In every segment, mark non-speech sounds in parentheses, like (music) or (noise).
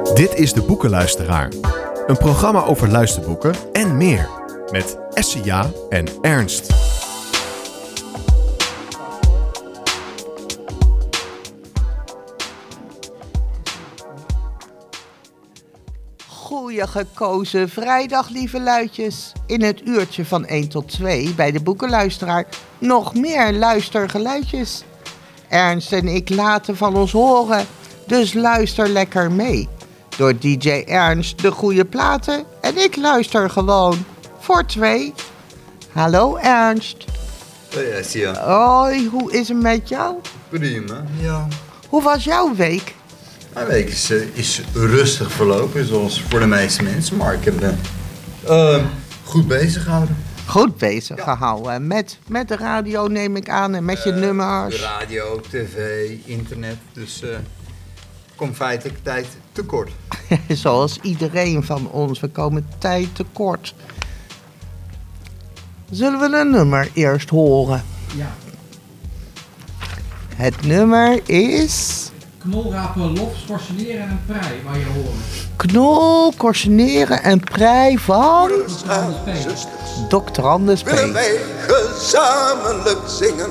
Dit is De Boekenluisteraar. Een programma over luisterboeken en meer. Met Essia en Ernst. Goeie gekozen vrijdag, lieve luidjes. In het uurtje van 1 tot 2 bij de boekenluisteraar nog meer luistergeluidjes. Ernst en ik laten van ons horen, dus luister lekker mee. Door DJ Ernst de goede platen en ik luister gewoon voor twee. Hallo Ernst. Hoi Essia. Hoi, hoe is het met jou? Prima. Ja. Hoe was jouw week? Mijn week is, eh, is rustig verlopen, zoals voor de meeste mensen. Maar ik heb me eh, goed bezig gehouden. Goed bezig gehouden. Met, met de radio neem ik aan en met je nummers. Radio, tv, internet. Dus eh kom feitelijk tijd tekort. (laughs) Zoals iedereen van ons. We komen tijd tekort. Zullen we een nummer eerst horen? Ja. Het nummer is... Knolrapen, lof, schorseneren en prei, waar je horen. Knol, Corseneren en Prei van. Dr. Anders P. willen wij gezamenlijk zingen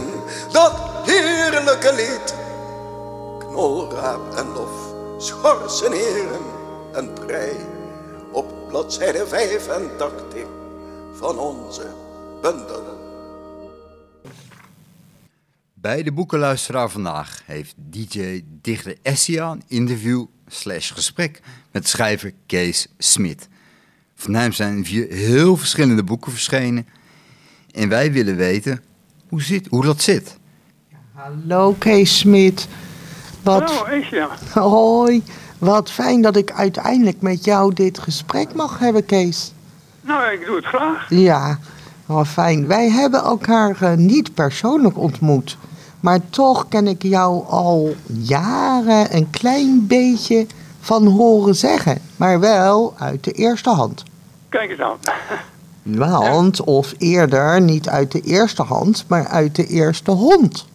dat heerlijke lied. Knolraap en lof, schorsen heren en prei op bladzijde 85 van onze bundel. Bij de boekenluisteraar vandaag heeft DJ Dichter Essia een interview slash gesprek met schrijver Kees Smit. Van hem zijn vier heel verschillende boeken verschenen. En wij willen weten hoe, zit, hoe dat zit. Hallo Kees Smit. Wat, Hallo, Esja. hoi. Wat fijn dat ik uiteindelijk met jou dit gesprek mag hebben, Kees. Nou, ik doe het graag. Ja, wel fijn. Wij hebben elkaar eh, niet persoonlijk ontmoet. Maar toch ken ik jou al jaren een klein beetje van horen zeggen. Maar wel uit de eerste hand. Kijk eens aan. Want, of eerder, niet uit de eerste hand, maar uit de eerste hond.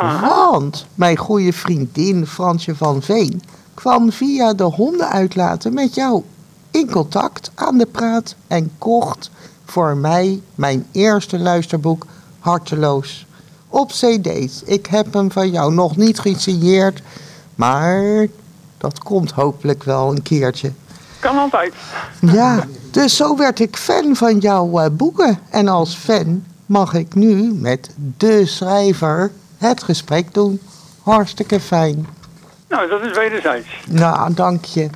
Want mijn goede vriendin Fransje van Veen kwam via de hondenuitlaten met jou in contact aan de praat en kocht voor mij mijn eerste luisterboek Harteloos. Op cd's. Ik heb hem van jou nog niet gesigneerd, maar dat komt hopelijk wel een keertje. Kan altijd. Ja, dus zo werd ik fan van jouw eh, boeken. En als fan mag ik nu met de schrijver het gesprek doen. Hartstikke fijn. Nou, dat is wederzijds. Nou, dank je.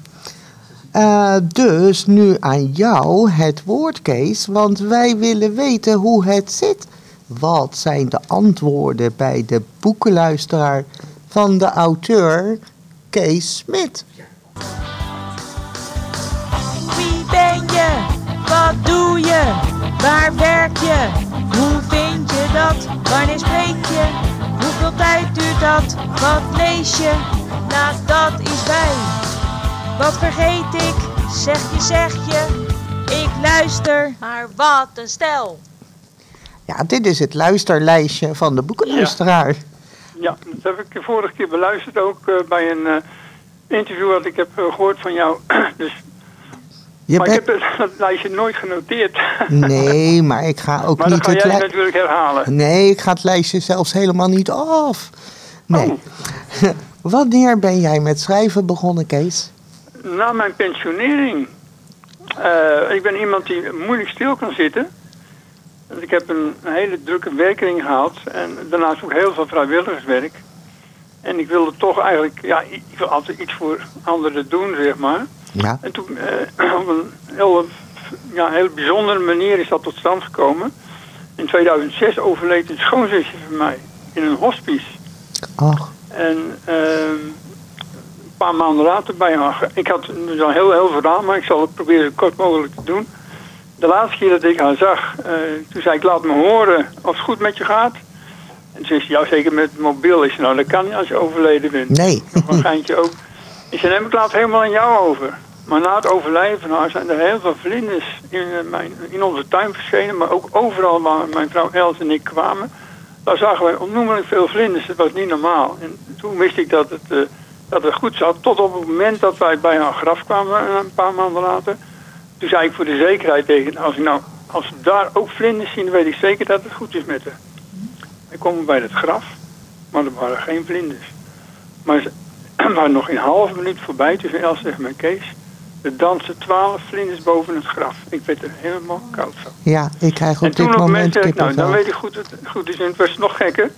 Eh, dus nu aan jou het woord, Kees, want wij willen weten hoe het zit. Wat zijn de antwoorden bij de boekenluisteraar van de auteur Kees Smit? Wie ben je? Wat doe je? Waar werk je? Hoe vind je dat? Wanneer spreek je? Hoeveel tijd duurt dat? Wat lees je? Nou, dat is wij. Wat vergeet ik? Zeg je, zeg je. Ik luister. Maar wat een stel. Ja, dit is het luisterlijstje van de boekenluisteraar. Ja, dat heb ik de vorige keer beluisterd ook eh, bij een eh, interview dat ik heb eh, gehoord van jou. (clears throat) dus, Je maar ik heb het, dat lijstje nooit genoteerd. Nee, (laughs) maar ik ga ook maar dat niet ga het jij lijstje... natuurlijk herhalen. Nee, ik ga het lijstje zelfs helemaal niet af. Nee. Oh. (laughs) Wanneer ben jij met schrijven begonnen, Kees? Na mijn pensionering. Eh, ik ben iemand die moeilijk stil kan zitten. Dus ik heb een, hele drukke werking gehad. En daarnaast ook heel veel vrijwilligerswerk. En ik wilde toch eigenlijk, ja, ik wil altijd iets voor anderen doen, zeg maar. Ja. En toen, eh, (clears throat) op een heel, ja, heel bijzondere manier is dat tot stand gekomen. In 2006 overleed een schoonzusje van mij in een hospice. Ach, En ehm, een paar maanden later bij haar. Ik had dus al heel, heel verhaal, maar ik zal het proberen zo kort mogelijk te doen. De laatste keer dat ik haar zag, eh, toen zei ik: Laat me horen of het goed met je gaat. En toen zei ze: Ja, zeker met het mobiel. Zei: Nou, dat kan niet als je overleden bent. nee. Nog een geintje ook. Ik zei: Nee, ik laat helemaal aan jou over. Maar na het overlijden van haar zijn er heel veel vlinders in, eh, in onze tuin verschenen. Maar ook overal waar mijn vrouw Els en ik kwamen. Daar zagen wij onnoemelijk veel vlinders. Dat was niet normaal. En toen wist ik dat het eh, dat het goed zat. Tot op het moment dat wij bij haar graf kwamen, eh, een paar maanden later. Toen zei ik voor de zekerheid tegen als, ik nou, als daar ook vlinders zien, dan weet ik zeker dat het goed is met haar. Ik kom bij het graf, maar er waren geen vlinders. Maar ze (clears throat) waren nog een halve minuut voorbij tussen Els en mijn Kees. Er dansen twaalf vlinders boven het graf. Ik werd er helemaal koud van. Ja, ik krijg En op toen dit moment ik, nou, dan weet ik goed dat het goed is. En het was nog gekker.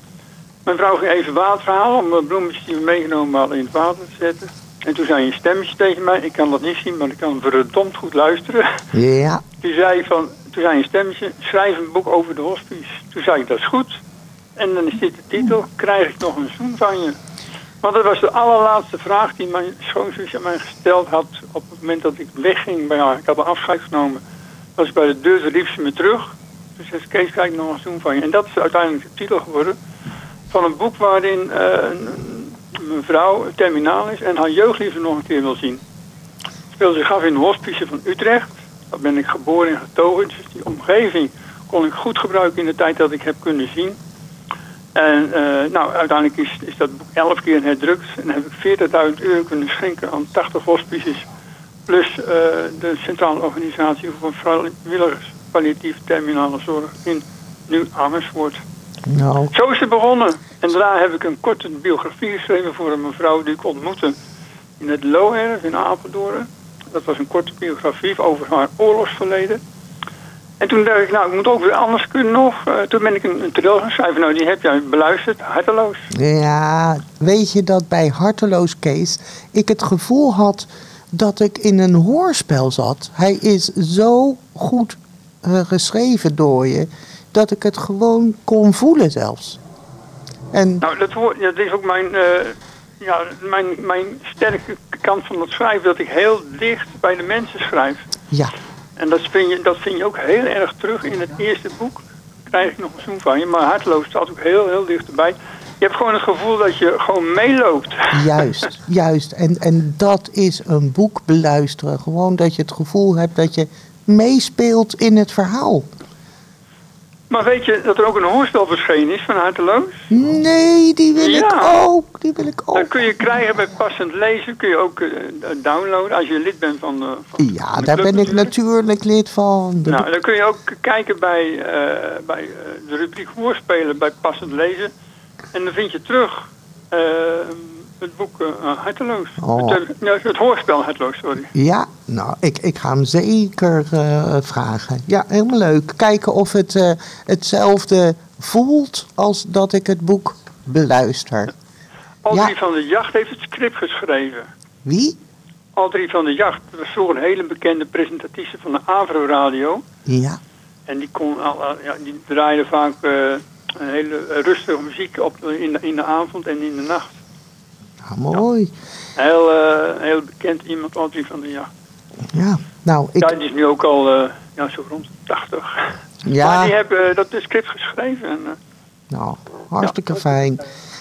Mijn vrouw ging even water halen om de bloemetjes die we meegenomen hadden in het water te zetten. En toen zei een stemmetje tegen mij, ik kan dat niet zien, maar ik kan verdomd goed luisteren. Ja, Die zei van, toen zei een stemmetje, schrijf een boek over de hospice. Toen zei ik, dat is goed. En dan is dit de titel, krijg ik nog een zoen van je? Want dat was de allerlaatste vraag die mijn schoonzus aan mij gesteld had op het moment dat ik wegging bij haar. Ik had een afscheid genomen. Was bij de deur, riep ze me terug. Toen zei ze, Kees, krijg ik nog een zoen van je? En dat is uiteindelijk de titel geworden van een boek waarin eh, een, mevrouw terminaal is en haar jeugdliefde nog een keer wil zien. Het speelde zich af in de hospice van Utrecht. Daar ben ik geboren en getogen. Dus die omgeving kon ik goed gebruiken in de tijd dat ik heb kunnen zien. En eh, nou, uiteindelijk is, is dat boek elf keer herdrukt. En heb ik 40.000 euro kunnen schenken aan 80 hospices. Plus eh, de Centrale Organisatie voor Vrijwilligers Palliatieve Terminale Zorg in Nieuw Amersfoort. nou, Zo is het begonnen. En daarna heb ik een korte biografie geschreven voor een mevrouw die ik ontmoette in het Loherf in Apeldoorn. Dat was een korte biografie over haar oorlogsverleden. En toen dacht ik, nou, ik moet ook weer anders kunnen nog. Eh, toen ben ik een, een toneel gaan schrijven. Nou, die heb jij beluisterd, harteloos. ja, weet je dat bij Harteloos Kees ik het gevoel had dat ik in een hoorspel zat. Hij is zo goed eh, geschreven door je dat ik het gewoon kon voelen zelfs. En Nou, dat, is ook mijn, eh, ja, mijn, mijn sterke kant van het schrijven. Dat ik heel dicht bij de mensen schrijf. ja, En dat vind, je, dat vind je ook heel erg terug in het eerste boek. Krijg ik nog een zoen van je. Maar hartloos staat ook heel, heel dichterbij. Je hebt gewoon het gevoel dat je gewoon meeloopt. Juist, (laughs) juist. En, en dat is een boek beluisteren. Gewoon dat je het gevoel hebt dat je meespeelt in het verhaal. Maar weet je dat er ook een hoorspel verschenen is van Harteloos? Nee, die wil ik ook. Die wil ik Dat ook. kun je krijgen bij Passend Lezen. Kun je ook eh, downloaden als je lid bent van, eh, van Ja, van de daar ben ik natuurlijk lid van. De- Nou, dan kun je ook kijken bij, eh, bij de rubriek Hoorspelen bij Passend Lezen. En dan vind je terug het boek eh, Harteloos. Oh. Het, eh, ja, het hoorspel Harteloos, sorry. Ja, nou, ik, ik ga hem zeker vragen. Ja, helemaal leuk. Kijken of het hetzelfde voelt als dat ik het boek beluister. Aldrie Ja. van de Jacht heeft het script geschreven. Wie? Aldrie van de Jacht dat was vroeger een hele bekende presentatrice van de Avro-radio. Ja. En die, kon al, ja, die draaide vaak een hele rustige muziek op in de, in de avond en in de nacht. Mooi. Heel, eh, heel bekend iemand, Aldrie van de Jacht. Ja, nou, ik... Ja, die is nu ook al eh, ja, zo rond de 80. Maar Ja, die hebben eh, dat script geschreven. En, nou, hartstikke Ja. fijn.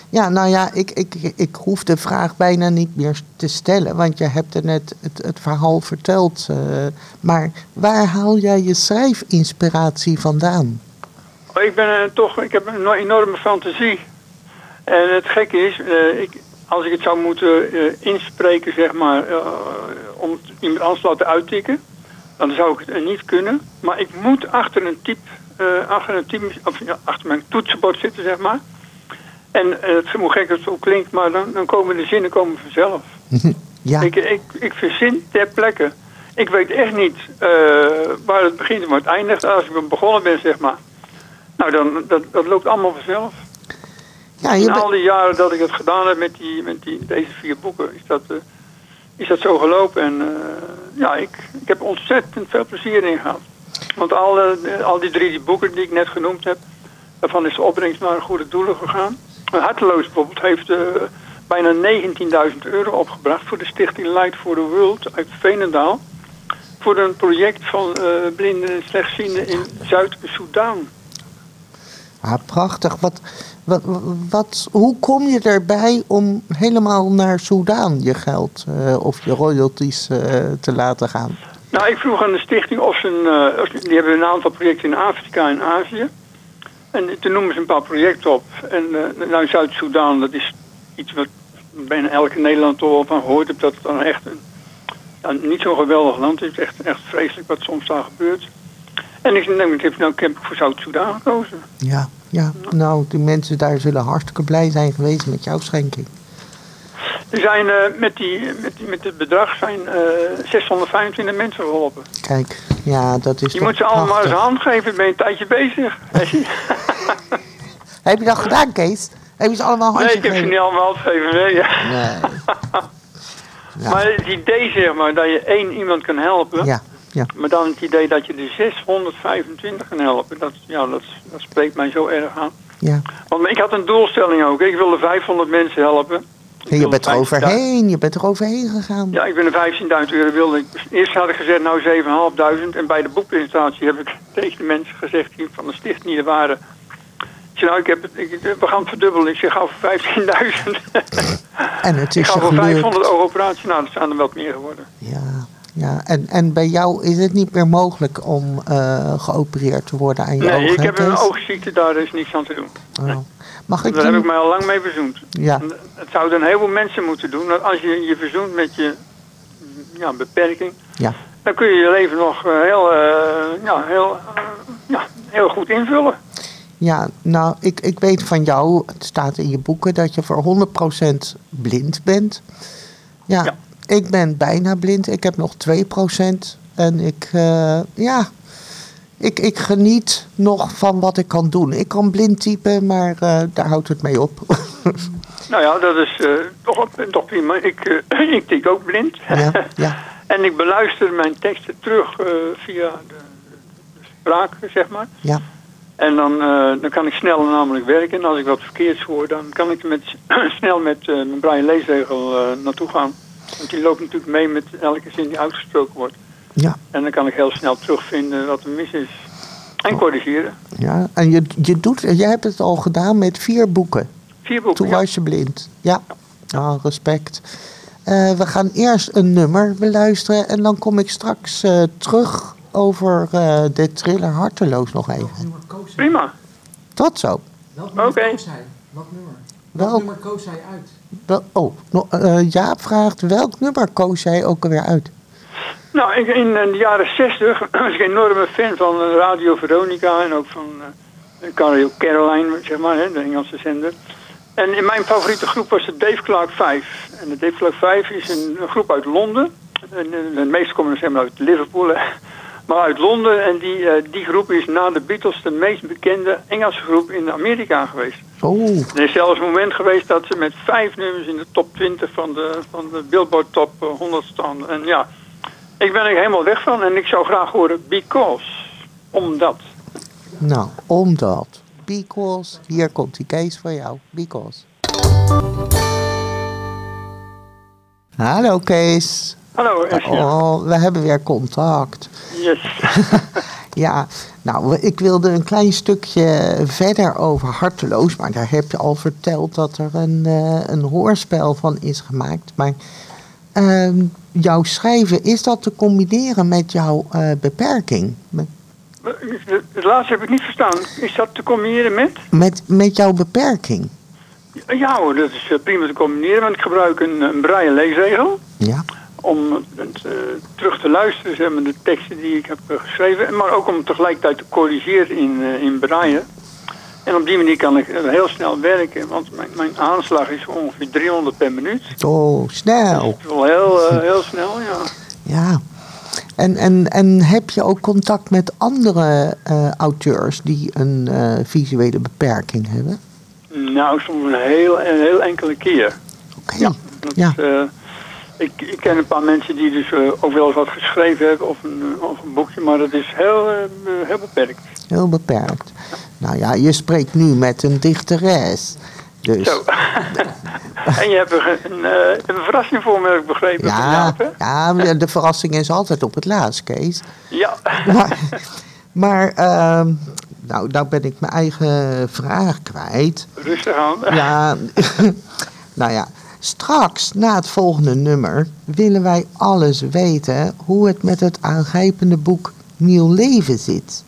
Ja, nou ja, ik, ik, ik hoef de vraag bijna niet meer te stellen, want je hebt er net het, het verhaal verteld. maar waar haal jij je schrijfinspiratie vandaan? oh, ik, ben, toch, ik heb een enorme fantasie. En het gekke is, ik, als ik het zou moeten eh, inspreken, zeg maar, eh, om het iemand anders te laten uittikken, dan zou ik het eh, niet kunnen. Maar ik moet achter een type, achter een type, of ja, achter mijn toetsenbord zitten, zeg maar. En het is hoe gek het ook klinkt, maar dan, dan komen de zinnen komen vanzelf. (laughs) Ja, Ik, ik, ik verzin ter plekke. Ik weet echt niet waar het begint en waar het eindigt. Als ik begonnen ben, zeg maar. Nou, dan, dat, dat loopt allemaal vanzelf. Ja je In al die jaren dat ik het gedaan heb met, die, met die, deze vier boeken, is dat, eh, is dat zo gelopen. En eh, ja, ik, ik heb ontzettend veel plezier in gehad. Want al, eh, al die drie die boeken die ik net genoemd heb, daarvan is de opbrengst naar goede doelen gegaan. Harteloos bijvoorbeeld heeft bijna 19.000 euro opgebracht voor de stichting Light for the World uit Veenendaal. Voor een project van blinden en slechtzienden in Zuid-Soedan. Ah, prachtig. Wat, wat, wat, hoe kom je erbij om helemaal naar Soudaan je geld eh, of je royalties eh, te laten gaan? Nou, ik vroeg aan de stichting of ze een, eh, die hebben een aantal projecten in Afrika en Azië. En toen noemen ze een paar projecten op. En nou, Zuid-Soedan, dat is iets wat bijna elke Nederland toch wel van gehoord heb dat het dan echt een, ja, niet zo'n geweldig land is. Echt, echt vreselijk wat soms daar gebeurt. En ik, nou, ik heb nou ik heb voor Zuid-Soedan gekozen. Ja, ja. Nou, die mensen daar zullen hartstikke blij zijn geweest met jouw schenking. Er zijn eh, met, die, met, die, met het bedrag zijn eh 625 mensen geholpen. Kijk, ja, dat is Je moet ze allemaal eens hand geven, ben je een tijdje bezig. (laughs) Heb je dat gedaan, Kees? Heb je ze allemaal een nee, ik heb ze gegeven? niet allemaal gegeven. Nee. Nee. (laughs) Ja. Maar het idee zeg maar, dat je één iemand kan helpen. Ja, ja. Maar dan het idee dat je de 625 kan helpen. Dat, ja, dat, dat spreekt mij zo erg aan. ja. Want ik had een doelstelling ook. Ik wilde 500 mensen helpen. Ik En je bent er 15.000 overheen, je bent er overheen gegaan. Ja, ik ben er 15.000 euro wilde. ik. Eerst had ik gezegd, nou 7.500. En bij de boekpresentatie heb ik tegen de mensen gezegd die van de stichting die er waren. Ik zei, nou, ik heb het, ik, we gaan het verdubbelen. Ik zeg, ga voor 15.000. En het ik is ga je voor 500 gelukt. euro operatie. Nou, dat zijn er wat meer geworden. Ja, ja. En, en bij jou is het niet meer mogelijk om eh, geopereerd te worden aan je Nee, ogen, ik heb een oogziekte, daar is niks aan te doen. Oh. Mag ik Daar heb ik mij al lang mee verzoend. Ja, En Het zouden heel veel mensen moeten doen. Want als je je verzoent met je ja, beperking, ja. dan kun je je leven nog eh, heel, eh, ja, heel, eh, ja, heel goed invullen. Ja, nou, ik, ik weet van jou, het staat in je boeken, dat je voor 100% blind bent. Ja, Ja. Ik ben bijna blind. Ik heb nog 2%. En ik, eh, ja, ik, ik geniet nog van wat ik kan doen. Ik kan blind typen, maar eh, daar houdt het mee op. (laughs) Nou ja, dat is eh, toch, toch prima. Ik, (clears throat) ik tik ook blind. ja, ja, (laughs) en ik beluister mijn teksten terug via de, de spraak, zeg maar. ja, En dan, dan kan ik snel namelijk werken. En als ik wat verkeerds hoor, dan kan ik met, (clears throat) snel met mijn braille leesregel naartoe gaan. Want die loopt natuurlijk mee met elke zin die uitgesproken wordt. ja. En dan kan ik heel snel terugvinden wat er mis is. En corrigeren. ja. En je, je doet, jij hebt het al gedaan met vier boeken. Vier boeken. Toen ja. was je blind. Ja, ah, respect. Eh, we gaan eerst een nummer beluisteren en dan kom ik straks eh, terug over eh, de thriller Harteloos nog even. Prima. Tot zo. Welk nummer Oké. hij? Wat nummer? Welk Welk? nummer koos hij uit? Wel, oh, no, eh, Jaap vraagt welk nummer koos jij ook alweer uit? Nou, ik, in eh, de jaren 60 (clears throat) was ik een enorme fan van eh, Radio Veronica en ook van eh Radio Caroline, zeg maar, hè, de Engelse zender. En in mijn favoriete groep was de Dave Clark 5. En de Dave Clark 5 is een, een groep uit Londen. En, eh, de meeste komen zeg maar uit Liverpool, hè. Maar uit Londen. En die, eh, die groep is na de Beatles de meest bekende Engelse groep in Amerika geweest. Oh, Er is zelfs een moment geweest dat ze met vijf nummers in de top 20 van de, van de Billboard Top eh, 100 stonden. En ja, ik ben er helemaal weg van en ik zou graag horen Because. Omdat. nou, omdat. Because, hier komt die Kees voor jou. Because. Hallo Kees. Hallo, Esja. Oh, we hebben weer contact. Yes. (laughs) Ja, nou, ik wilde een klein stukje verder over Harteloos. Maar daar heb je al verteld dat er een, eh, een hoorspel van is gemaakt. Maar ehm, jouw schrijven, is dat te combineren met jouw eh, beperking? Het laatste heb ik niet verstaan. Is dat te combineren met? met, met jouw beperking? Ja hoor, dat is eh, prima te combineren, want ik gebruik een, een braille leesregel. Ja, Om eh, terug te luisteren, zeg maar, de teksten die ik heb eh, geschreven. Maar ook om tegelijkertijd te corrigeren in, eh, in braille. En op die manier kan ik heel snel werken, want mijn, mijn aanslag is ongeveer 300 per minuut. oh, snel. Is wel heel, heel snel, ja. Ja. En, en, en heb je ook contact met andere auteurs die een visuele beperking hebben? Nou, soms een heel, een heel enkele keer. Oké. Ja. Dat Ja. Ik, ik ken een paar mensen die dus eh, ook wel eens wat geschreven hebben of een, eh, of een boekje, maar dat is heel, eh, heel beperkt. Heel beperkt. Nou ja, je spreekt nu met een dichteres. Dus Zo. (laughs) en je hebt een, eh, een verrassing voor me, heb ik begrepen. ja, ja, de verrassing is altijd op het laatst, Kees. Ja. (laughs) Maar, maar ehm, nou, nou ben ik mijn eigen vraag kwijt. Rustig aan. Ja, (laughs) nou ja, straks na het volgende nummer willen wij alles weten hoe het met het aangrijpende boek Nieuw Leven zit.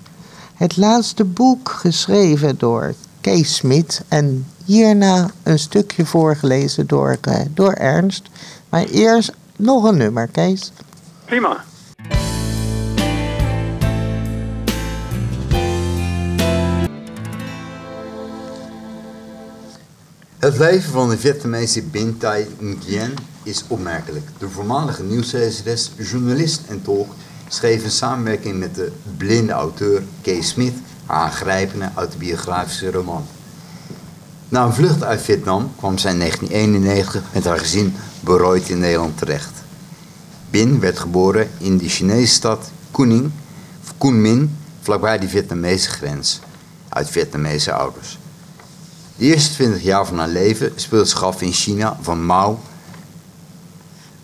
Het laatste boek geschreven door Kees Smit en Hierna een stukje voorgelezen door, eh, door Ernst. Maar eerst nog een nummer, Kees. Prima. Het leven van de Vietnamese Binh Thai Nguyen is opmerkelijk. De voormalige nieuwslezeres, journalist en tolk schreef in samenwerking met de blinde auteur Kees Smith haar aangrijpende autobiografische roman. Na een vlucht uit Vietnam kwam zij in 1991 met haar gezin berooid in Nederland terecht. Bin werd geboren in de Chinese stad Kuning, Minh, vlakbij de Vietnamese grens, uit Vietnamese ouders. De eerste 20 jaar van haar leven speelt zich af in China van Mao.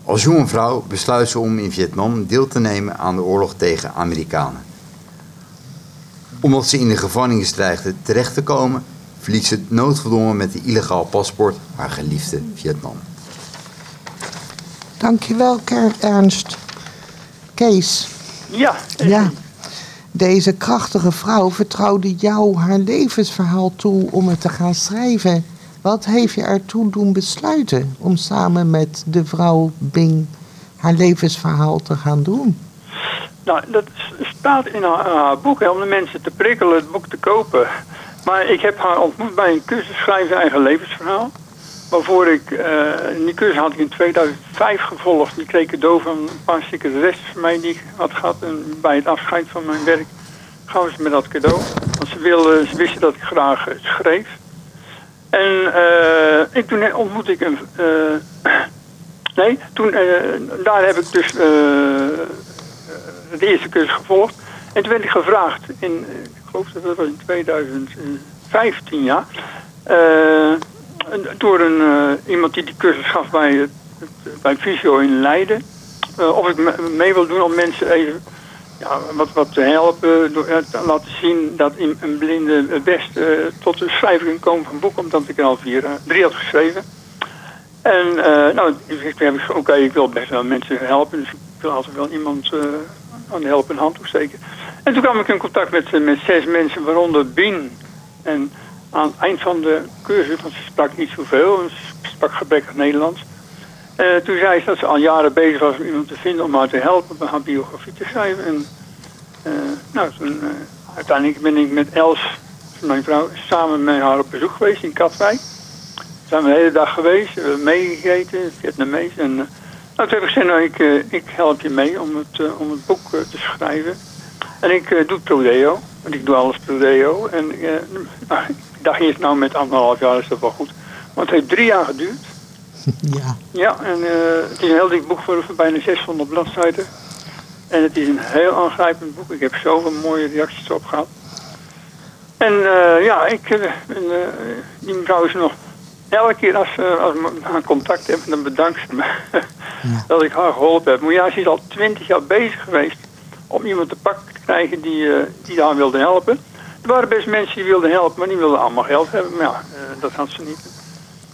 Als jonge vrouw besluit ze om in Vietnam deel te nemen aan de oorlog tegen Amerikanen. Omdat ze in de gevangenis dreigde terecht te komen, verliet ze noodgedwongen met een illegaal paspoort haar geliefde Vietnam. Dankjewel, Ker- Ernst. Kees, Ja, ja. Deze krachtige vrouw vertrouwde jou haar levensverhaal toe om het te gaan schrijven. Wat heeft je ertoe doen besluiten om samen met de vrouw Bing haar levensverhaal te gaan doen? Nou, dat staat in haar, boek om de mensen te prikkelen het boek te kopen. Maar ik heb haar ontmoet bij een cursus schrijven eigen levensverhaal. Waarvoor ik, eh, die cursus had ik in 2005 gevolgd. Die kreeg ik cadeau van een paar secretaresses van mij die ik had gehad. En bij het afscheid van mijn werk gaven ze me dat cadeau. Want ze, wilden, ze wisten dat ik graag eh, schreef. En eh, ik, toen ontmoette ik een... eh, (clears throat) nee, toen, eh, daar heb ik dus eh, de eerste cursus gevolgd. En toen werd ik gevraagd, in, eh, ik geloof dat dat was in 2015 ja, eh, door een, eh, iemand die die cursus gaf bij, het, het- bij Visio in Leiden. eh, of ik me- mee wil doen om mensen even ja, wat, wat te helpen. Door eh, te laten zien dat een blinde best eh, tot de schrijver kan komen van boek. Omdat ik er al vier, drie had geschreven. En nou, ik heb ik oké, ik wil best wel mensen helpen. Dus ik wil altijd wel iemand aan de helpende hand toesteken. En toen kwam ik in contact met, met zes mensen, waaronder Bien. En aan het eind van de cursus, want ze sprak niet zoveel, ze sprak gebrekkig Nederlands. Eh, toen zei ze dat ze al jaren bezig was om iemand te vinden om haar te helpen bij haar biografie te schrijven. En eh, nou, toen, eh, uiteindelijk ben ik met Els, mijn vrouw, samen met haar op bezoek geweest in Katwijk. Zijn we de hele dag geweest, we hebben meegegeten, Vietnamees. En nou, toen heb ik gezegd, nou, ik, ik help je mee om het, om het boek te schrijven. En ik doe prodeo, want ik doe alles prodeo. En nou, dacht eerst, nou met anderhalf jaar is dat wel goed. Maar het heeft drie jaar geduurd. (laughs) Ja, Ja, en eh, het is een heel dik boek voor, bijna 600 bladzijden. En het is een heel aangrijpend boek. Ik heb zoveel mooie reacties erop gehad. En eh, ja, ik, eh, die mevrouw is nog elke keer als, als we haar contact hebben, dan bedankt ze me (laughs) dat ik haar geholpen heb. Maar ja, ze is al twintig jaar bezig geweest om iemand te pakken te krijgen die, die haar wilde helpen. Er waren best mensen die wilden helpen, maar die wilden allemaal geld hebben. Maar ja, eh, dat had ze niet.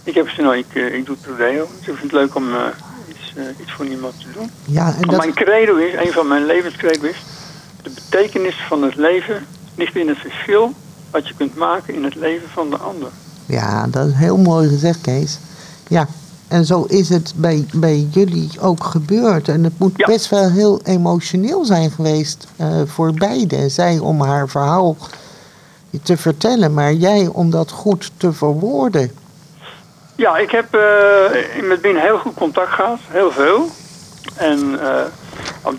Ik heb gezegd, nou, ik, eh, ik doe prodeo. Dus ik vind het leuk om eh, iets, iets voor iemand te doen. ja en dat, mijn credo is, een van mijn levenscredo is... de betekenis van het leven ligt in het verschil... wat je kunt maken in het leven van de ander. ja, dat is heel mooi gezegd, Kees. Ja, en zo is het bij, bij jullie ook gebeurd. En het moet Ja. best wel heel emotioneel zijn geweest voor beide. Zij om haar verhaal te vertellen, maar jij om dat goed te verwoorden. Ja, ik heb eh, met Bien heel goed contact gehad. Heel veel. En eh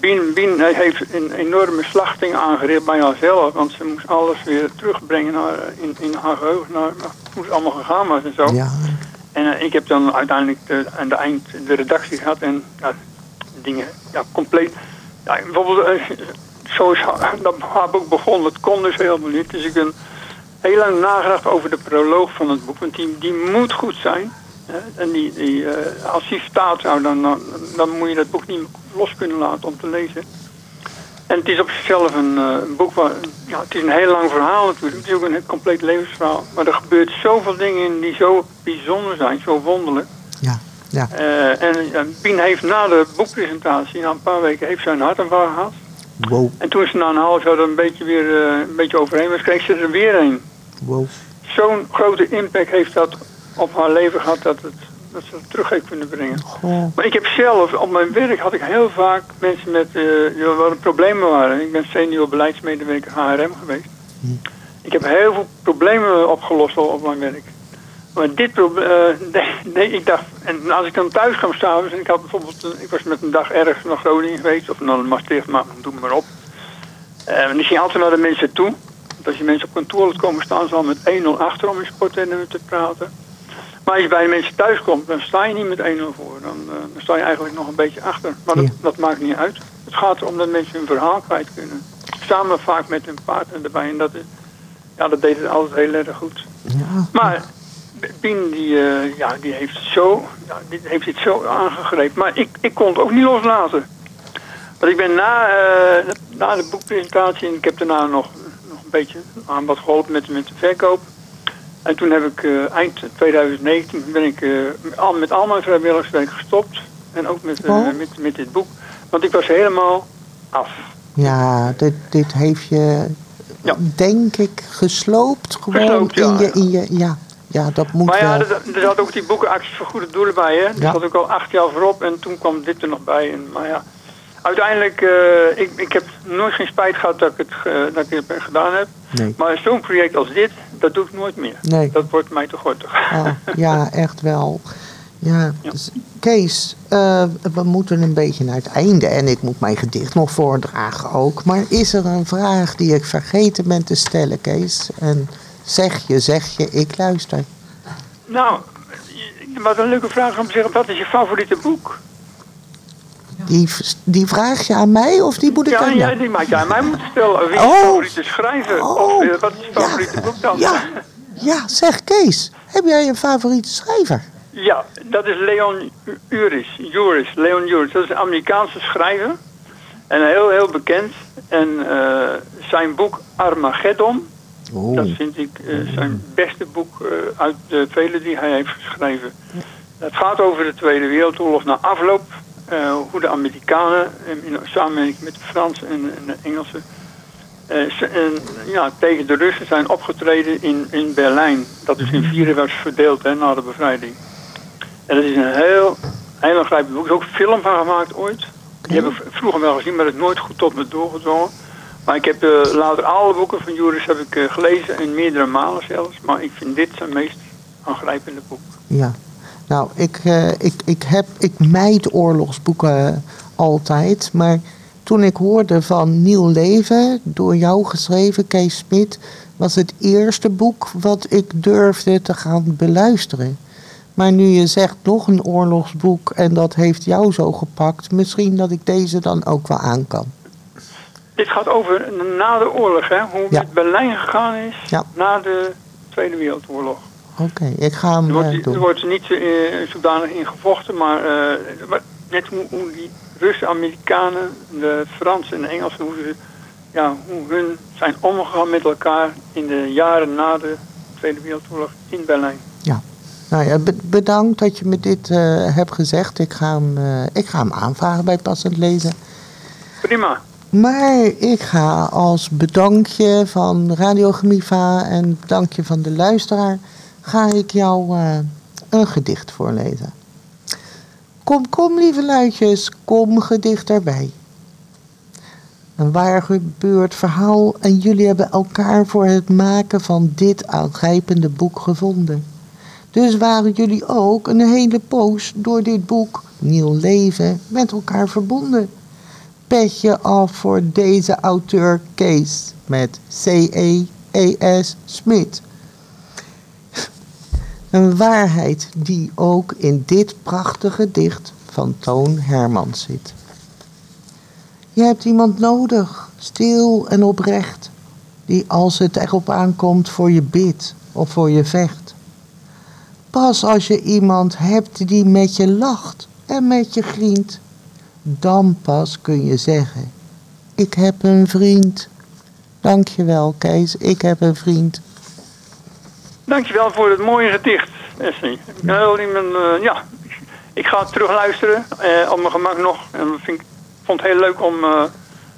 Bien, Bien heeft een enorme slachting aangericht bij haarzelf. Want ze moest alles weer terugbrengen naar, in, in haar geheugen. Naar, hoe het allemaal gegaan was en zo. Ja, En eh, ik heb dan uiteindelijk de, aan de eind de redactie gehad en ja, dingen ja, compleet. Ja, bijvoorbeeld, zo is dat haar boek begon, het kon dus helemaal niet. Dus ik ben heel lang nagedacht over de proloog van het boek, want die, die moet goed zijn. Hè? En die, die, eh, als die staat, nou, dan, dan, dan moet je dat boek niet los kunnen laten om te lezen. En het is op zichzelf een eh, boek waar, ja, het is een heel lang verhaal natuurlijk. Het is ook een heel compleet levensverhaal. Maar er gebeurt zoveel dingen in die zo bijzonder zijn, zo wonderlijk. ja, ja. Eh, en Bien heeft na de boekpresentatie, na een paar weken, heeft zij een hartaanval gehad. Wow, En toen ze na een half jaar er een beetje weer eh, een beetje overheen was, kreeg ze er weer een. wow. Zo'n grote impact heeft dat op haar leven gehad dat, het, dat ze het terug heeft kunnen brengen. Maar ik heb zelf, op mijn werk had ik heel vaak mensen met, eh die wel problemen waren. Ik ben senior beleidsmedewerker HRM geweest. Ik heb heel veel problemen opgelost op, op mijn werk. Maar dit probleem, nee, nee, ik dacht, en als ik dan thuis kwam s'avonds, en ik had bijvoorbeeld, een- ik was met een dag ergens naar Groningen geweest, of naar Maastricht, maar doe maar op. Eh, en ik ging altijd naar de mensen toe. Want als je mensen op kantoor laat komen, staan ze al met 1-0 achter om in sporttermen te praten. Maar als je bij de mensen thuis komt, dan sta je niet met 1-0 voor. Dan, eh, dan sta je eigenlijk nog een beetje achter. Maar dat, Ja. dat maakt niet uit. Het gaat erom dat mensen hun verhaal kwijt kunnen. Samen vaak met hun partner erbij. En dat, is, ja, dat deed het altijd heel erg goed. Ja. Maar Pien, die, eh, ja, die heeft zo, ja, die heeft dit zo aangegrepen. Maar ik, ik kon het ook niet loslaten. Want ik ben na, eh, na de boekpresentatie, en ik heb daarna nog, nog een beetje aan wat geholpen met, met de verkoop. En toen heb ik eh, eind 2019 ben ik al, met al mijn vrijwilligerswerk gestopt. En ook met, Oh. met, met dit boek. Want ik was helemaal af. Ja, dit, dit heeft je, Ja. denk ik, gesloopt. Gewoon Gesloopt, ja. in, je, in je. Ja, ja dat moet Maar ja, er, zat ook die boekenacties voor goede doelen bij, hè? Er Ja. zat ook al acht jaar voorop en toen kwam dit er nog bij. En, maar ja, uiteindelijk, eh, ik, ik heb nooit geen spijt gehad dat ik het, dat ik het gedaan heb. Nee. Maar zo'n project als dit, dat doe ik nooit meer. Nee. Dat wordt mij te gortig. Ah, ja, echt wel. Ja, Ja. dus, Kees, eh, we moeten een beetje naar het einde en ik moet mijn gedicht nog voordragen ook. Maar is er een vraag die ik vergeten ben te stellen, Kees? En zeg je, zeg je, ik luister. nou, wat een leuke vraag om te zeggen, wat is je favoriete boek? Die, die vraag je aan mij of die moet ik Ja, aan ja, jou? die maak je aan mij moeten stellen. Wie is Oh. je favoriete schrijver? Oh. Of eh, wat is je favoriete ja. boek dan? Ja, ja, zeg Kees, heb jij een favoriete schrijver? Ja, dat is Leon Uris. Juris, Leon Juris. Dat is een Amerikaanse schrijver. En heel, heel bekend. En eh, zijn boek Armageddon, Dat vind ik eh, zijn beste boek eh, uit de vele die hij heeft geschreven. Het gaat over de Tweede Wereldoorlog na afloop. eh, hoe de Amerikanen in samenwerking met de Fransen en, en de Engelsen ze- en, ja, tegen de Russen zijn opgetreden in, in Berlijn. Dat is in vieren was verdeeld hè, na de bevrijding. En dat is een heel, heel aangrijpend boek. Er is ook film van gemaakt ooit. Die heb ik vroeger wel gezien, maar het is nooit goed tot me doorgedrongen. Maar ik heb eh, later alle boeken van Juris heb ik, eh, gelezen, en meerdere malen zelfs. Maar ik vind dit zijn meest aangrijpende boek. Ja, nou, ik, eh, ik, ik, heb, ik mijd oorlogsboeken altijd. Maar toen ik hoorde van Nieuw Leven, door jou geschreven, Kees Smit, was het eerste boek wat ik durfde te gaan beluisteren. Maar nu je zegt nog een oorlogsboek en dat heeft jou zo gepakt, misschien dat ik deze dan ook wel aan kan. Dit gaat over na de oorlog, hè, hoe Ja. met Berlijn gegaan is Ja. na de Tweede Wereldoorlog. Oké, ik ga hem Er eh, wordt, er doen. wordt niet eh, zodanig in gevochten, maar eh, maar net hoe, hoe die Russen, Amerikanen, de Fransen en de Engelsen, hoe, ze, ja, hoe hun zijn omgegaan met elkaar in de jaren na de Tweede Wereldoorlog in Berlijn. Ja. Nou ja, be- bedankt dat je me dit eh, hebt gezegd. Ik ga, hem, eh, ik ga hem aanvragen bij passend lezen. Prima. Maar ik ga als bedankje van Radio Gemiva en bedankje van de luisteraar, ga ik jou eh, een gedicht voorlezen. Kom, kom lieve luidjes, kom gedicht erbij. Een waar gebeurd verhaal en jullie hebben elkaar voor het maken van dit aangrijpende boek gevonden. Dus waren jullie ook een hele poos door dit boek Nieuw Leven met elkaar verbonden petje af voor deze auteur Kees met C-E-E-S Smit. Een waarheid die ook in dit prachtige gedicht van Toon Hermans zit. Je hebt iemand nodig, stil en oprecht, die als het erop aankomt voor je bidt of voor je vecht. Pas als je iemand hebt die met je lacht en met je grient, dan pas kun je zeggen: Ik heb een vriend. Dankjewel, Kees, ik heb een vriend. Dankjewel voor het mooie gedicht, Essie. Eh, ja, ik ga het terug luisteren, eh, op mijn gemak nog. En ik vond het heel leuk om, eh,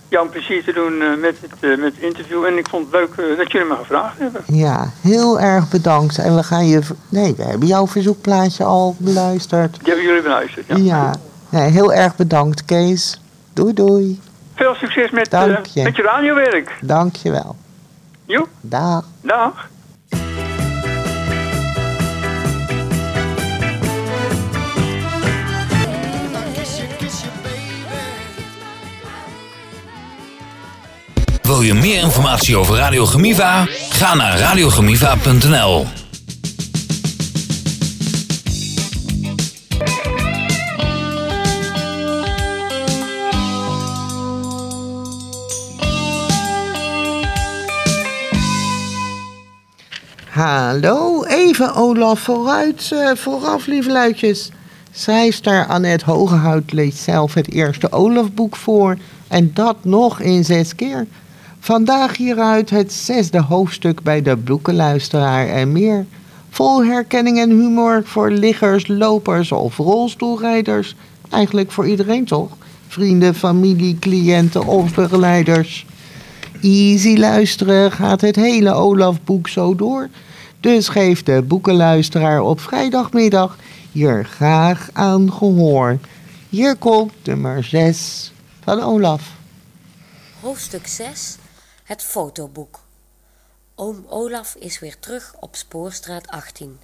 jou een plezier te doen eh, met, het, met het interview. En ik vond het leuk dat jullie me gevraagd hebben. Ja, heel erg bedankt. En we gaan je... Nee, we hebben jouw verzoekplaatje al beluisterd. Die hebben jullie beluisterd. Ja. Ja, nee, heel erg bedankt Kees. Doei doei. Veel succes met, eh, Dank je. met je radiowerk. Dank je wel. Jo, Dag. dag. Wil je meer informatie over Radio Gemiva? Ga naar radiogemiva.nl. Hallo, even Olaf vooruit, eh, vooraf lieve luidjes. Schrijfster Annette Hogehout leest zelf het eerste Olaf-boek voor en dat nog in zes keer. Vandaag hieruit het zesde hoofdstuk bij de boekenluisteraar en meer. Vol herkenning en humor voor liggers, lopers of rolstoelrijders. Eigenlijk voor iedereen toch? Vrienden, familie, cliënten of begeleiders. Easy luisteren gaat het hele Olaf-boek zo door. Dus geef de boekenluisteraar op vrijdagmiddag hier graag aan gehoor. Hier komt nummer 6 van Olaf. Hoofdstuk 6 Het fotoboek. Oom Olaf is weer terug op Spoorstraat 18.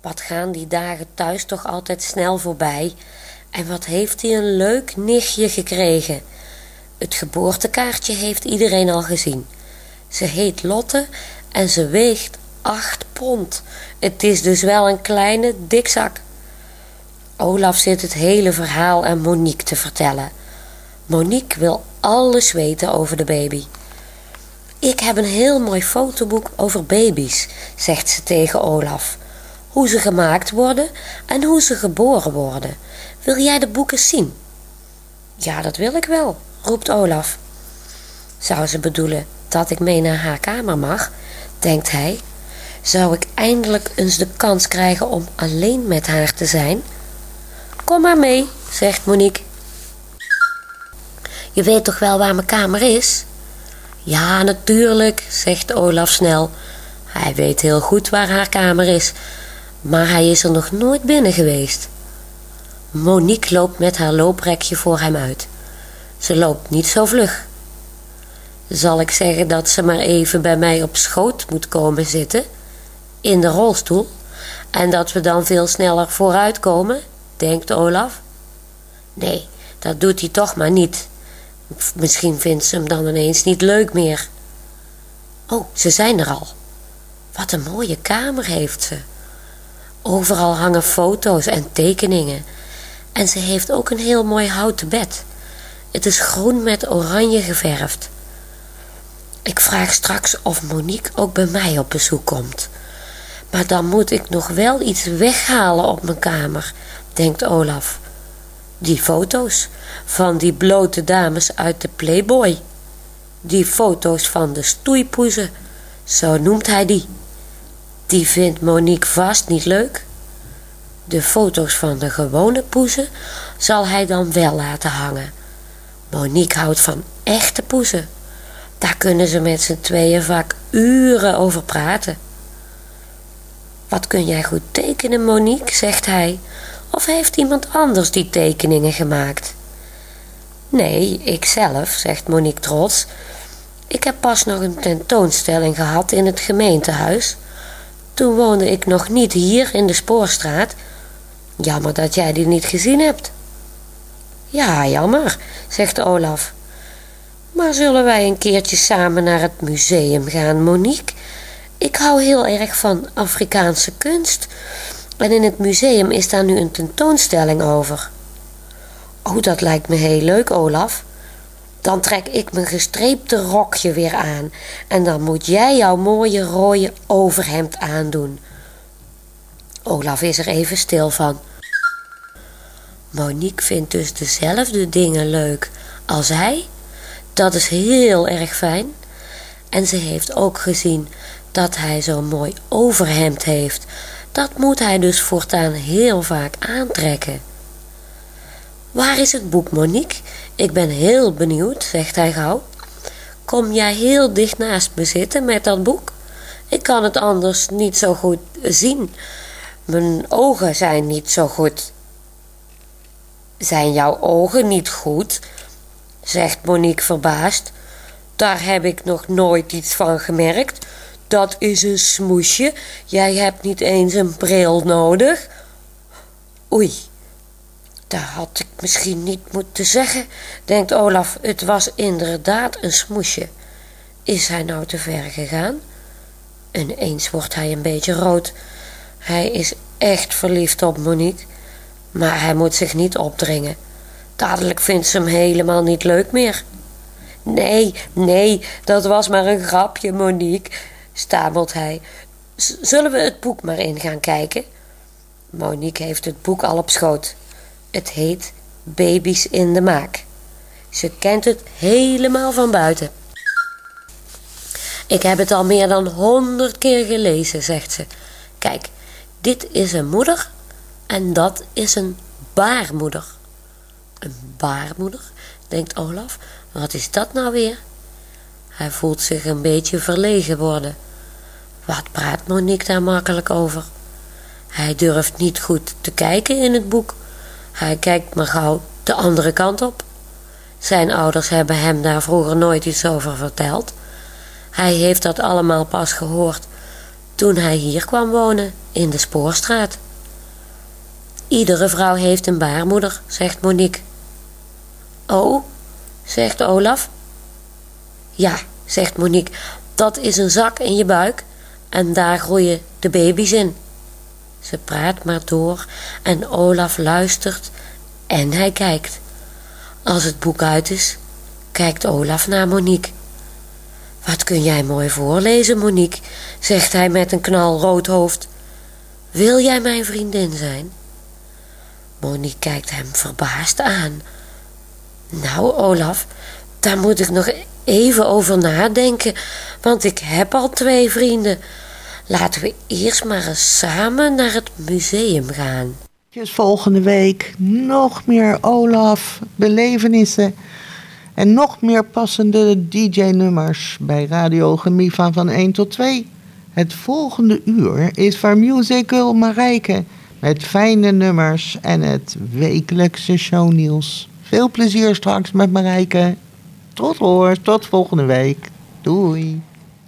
Wat gaan die dagen thuis toch altijd snel voorbij? En wat heeft hij een leuk nichtje gekregen? Het geboortekaartje heeft iedereen al gezien. Ze heet Lotte en ze weegt 8 pond. Het is dus wel een kleine dikzak. Olaf zit het hele verhaal aan Monique te vertellen. Monique wil alles weten over de baby. Ik heb een heel mooi fotoboek over baby's, zegt ze tegen Olaf. Hoe ze gemaakt worden en hoe ze geboren worden. Wil jij de boeken zien? Ja, dat wil ik wel, roept Olaf. Zou ze bedoelen dat ik mee naar haar kamer mag, denkt hij. Zou ik eindelijk eens de kans krijgen om alleen met haar te zijn? Kom maar mee, zegt Monique. Je weet toch wel waar mijn kamer is? Ja, natuurlijk, zegt Olaf snel. Hij weet heel goed waar haar kamer is, maar hij is er nog nooit binnen geweest. Monique loopt met haar looprekje voor hem uit. Ze loopt niet zo vlug. Zal ik zeggen dat ze maar even bij mij op schoot moet komen zitten? In de rolstoel? En dat we dan veel sneller vooruitkomen? denkt Olaf. Nee, dat doet hij toch maar niet. Misschien vindt ze hem dan ineens niet leuk meer. Oh, ze zijn er al. Wat een mooie kamer heeft ze. Overal hangen foto's en tekeningen. En ze heeft ook een heel mooi houten bed. Het is groen met oranje geverfd. Ik vraag straks of Monique ook bij mij op bezoek komt. Maar dan moet ik nog wel iets weghalen op mijn kamer, denkt Olaf. Die foto's van die blote dames uit de Playboy. Die foto's van de stoeipoezen, zo noemt hij die. Die vindt Monique vast niet leuk. De foto's van de gewone poezen zal hij dan wel laten hangen. Monique houdt van echte poezen. Daar kunnen ze met z'n tweeën vaak uren over praten. Wat kun jij goed tekenen, Monique, zegt hij. Of heeft iemand anders die tekeningen gemaakt? Nee, ikzelf, zegt Monique trots. Ik heb pas nog een tentoonstelling gehad in het gemeentehuis. Toen woonde ik nog niet hier in de Spoorstraat. Jammer dat jij die niet gezien hebt. Ja, jammer, zegt Olaf. Maar zullen wij een keertje samen naar het museum gaan, Monique? Ik hou heel erg van Afrikaanse kunst. En in het museum is daar nu een tentoonstelling over. Oh, dat lijkt me heel leuk, Olaf. Dan trek ik mijn gestreepte rokje weer aan. En dan moet jij jouw mooie rode overhemd aandoen. Olaf is er even stil van. Monique vindt dus dezelfde dingen leuk als hij. Dat is heel erg fijn. En ze heeft ook gezien dat hij zo'n mooi overhemd heeft. Dat moet hij dus voortaan heel vaak aantrekken. Waar is het boek, Monique? Ik ben heel benieuwd, zegt hij gauw. Kom jij heel dicht naast me zitten met dat boek? Ik kan het anders niet zo goed zien. Mijn ogen zijn niet zo goed. Zijn jouw ogen niet goed? zegt Monique verbaasd. Daar heb ik nog nooit iets van gemerkt. Dat is een smoesje. Jij hebt niet eens een bril nodig. Oei, dat had ik misschien niet moeten zeggen, denkt Olaf. Het was inderdaad een smoesje. Is hij nou te ver gegaan? Ineens wordt hij een beetje rood. Hij is echt verliefd op Monique. Maar hij moet zich niet opdringen. Dadelijk vindt ze hem helemaal niet leuk meer. Nee, nee, dat was maar een grapje, Monique, stamelt hij. zullen we het boek maar in gaan kijken? Monique heeft het boek al op schoot. Het heet Baby's in de Maak. Ze kent het helemaal van buiten. Ik heb het al meer dan honderd keer gelezen, zegt ze. Kijk, dit is een moeder en dat is een baarmoeder. Een baarmoeder, denkt Olaf. Wat is dat nou weer? Hij voelt zich een beetje verlegen worden. Wat praat Monique daar makkelijk over? Hij durft niet goed te kijken in het boek. Hij kijkt maar gauw de andere kant op. Zijn ouders hebben hem daar vroeger nooit iets over verteld. Hij heeft dat allemaal pas gehoord toen hij hier kwam wonen, in de Spoorstraat. Iedere vrouw heeft een baarmoeder, zegt Monique. Oh, zegt Olaf. Ja, zegt Monique, dat is een zak in je buik en daar groeien de baby's in. Ze praat maar door en Olaf luistert en hij kijkt. Als het boek uit is, kijkt Olaf naar Monique. Wat kun jij mooi voorlezen, Monique, zegt hij met een knalrood hoofd. Wil jij mijn vriendin zijn? Monique kijkt hem verbaasd aan. Nou, Olaf, daar moet ik nog even over nadenken, want ik heb al twee vrienden. Laten we eerst maar eens samen naar het museum gaan. Volgende week nog meer Olaf, belevenissen en nog meer passende DJ-nummers bij Radio Gemiva van 1 tot 2. Het volgende uur is van Musical Marijke met fijne nummers en het wekelijkse shownieuws. Veel plezier straks met Marijke. Tot hoor, tot volgende week. Doei.